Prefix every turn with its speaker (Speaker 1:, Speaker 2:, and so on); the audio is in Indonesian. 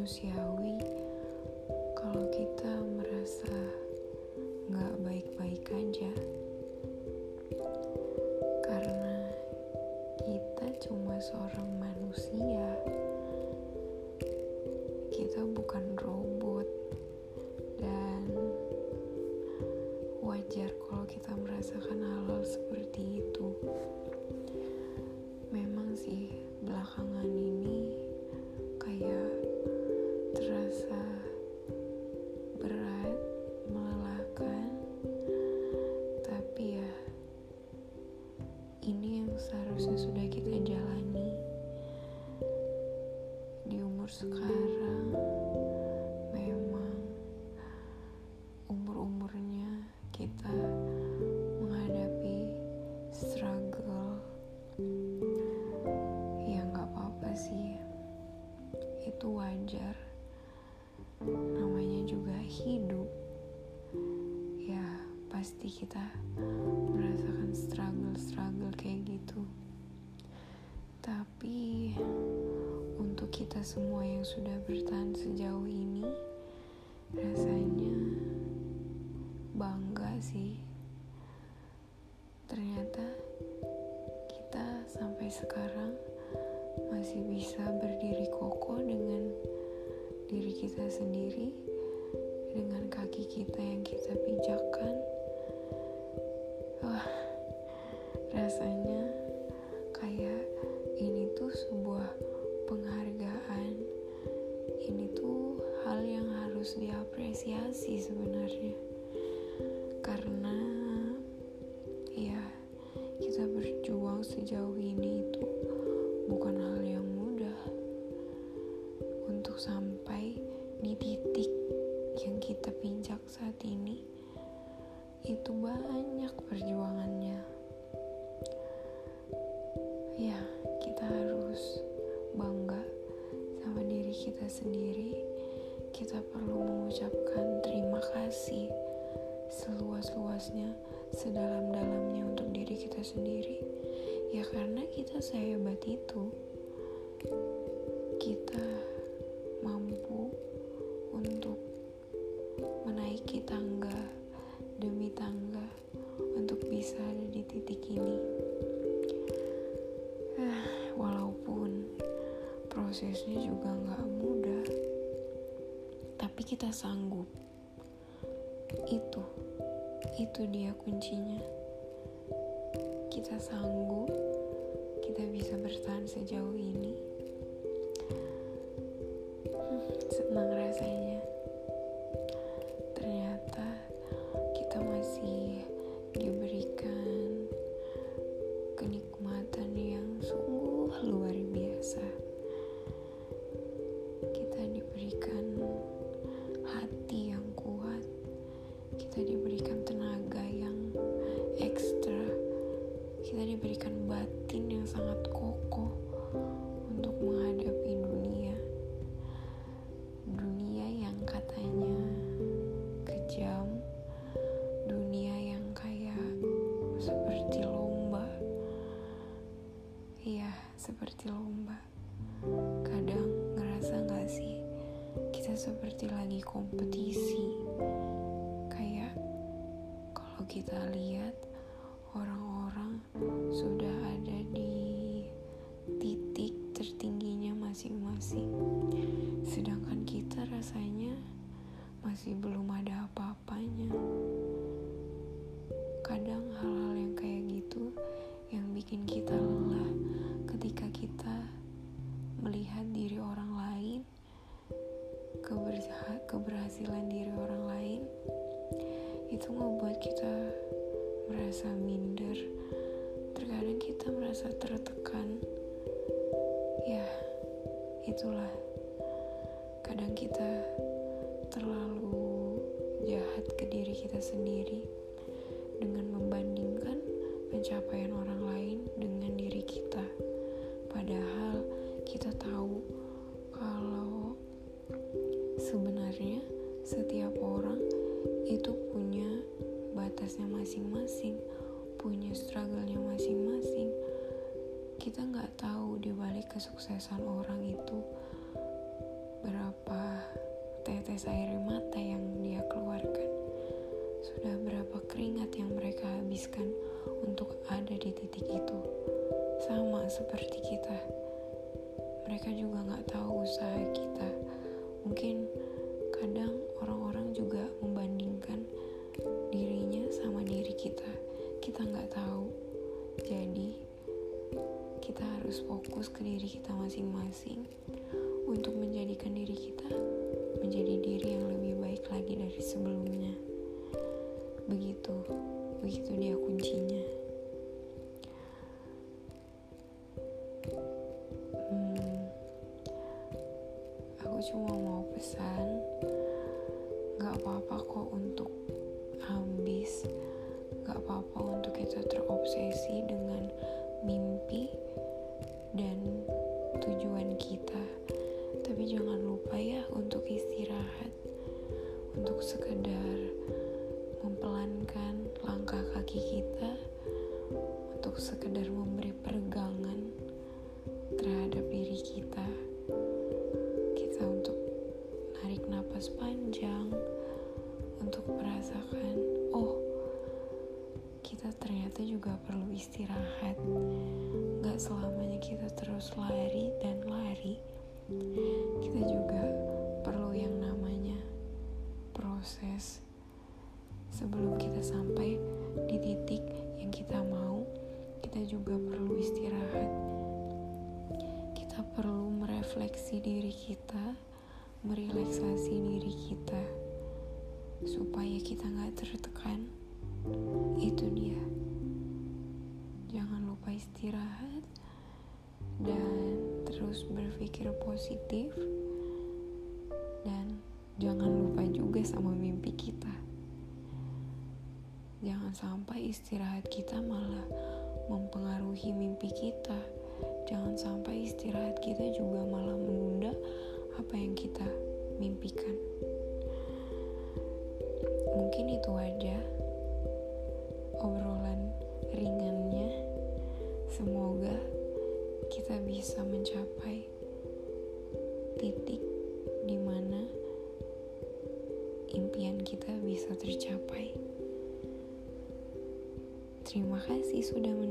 Speaker 1: dan itu wajar. Namanya juga hidup. Ya pasti kita merasakan struggle-struggle kayak gitu. Tapi untuk kita semua yang sudah bertahan sejauh ini rasanya sih ternyata kita sampai sekarang masih bisa berdiri kokoh dengan diri kita sendiri, dengan kaki kita yang kita pijakkan. Wah, rasanya sampai di titik yang kita pinjak saat ini. Itu banyak perjuangannya. Ya, kita harus bangga sama diri kita sendiri. Kita perlu mengucapkan terima kasih seluas-luasnya, sedalam-dalamnya untuk diri kita sendiri Ya karena kita sehebat itu, kita menaiki tangga demi tangga untuk bisa ada di titik ini. Eh, walaupun prosesnya juga nggak mudah, tapi kita sanggup. Itu, itu dia kuncinya kita sanggup, kita bisa bertahan sejauh ini. Seperti lagi kompetisi. Kayak kalau kita lihat orang-orang sudah ada di titik tertingginya masing-masing. Sedangkan kita rasanya masih belum itu membuat kita merasa minder. Terkadang kita merasa tertekan. Ya, itulah. Kadang kita terlalu jahat ke diri kita sendiri dengan membandingkan pencapaian orang kesuksesan orang itu berapa tetes air mata yang dia keluarkan. Sudah berapa keringat yang mereka habiskan untuk ada di titik itu. Sama seperti kita. Mereka juga nggak tahu usaha kita. Mungkin kadang orang-orang juga membandingkan dirinya sama diri kita. Kita nggak tahu. Jadi kita harus fokus ke diri kita masing-masing. Untuk menjadikan diri kita menjadi diri yang lebih baik lagi dari sebelumnya. Begitu, begitu dia kuncinya. Hmm, aku cuma mau pesan, gak apa-apa kok untuk habis, gak apa-apa untuk kita terobsesi dengan mimpi dan tujuan kita. Tapi jangan lupa ya untuk istirahat kita ternyata juga perlu istirahat. Gak selamanya kita terus lari dan lari kita juga perlu yang namanya proses sebelum kita sampai di titik yang kita mau. Kita juga perlu istirahat. Kita perlu merefleksi diri kita merelaksasi diri kita supaya kita nggak tertekan itu dia jangan lupa istirahat dan terus berpikir positif. Dan jangan lupa juga sama mimpi kita. Jangan sampai istirahat kita malah mempengaruhi mimpi kita. Jangan sampai istirahat kita juga malah menunda apa yang kita mimpikan. Mungkin itu aja bisa mencapai titik di mana impian kita bisa tercapai. Terima kasih sudah mendengarkan.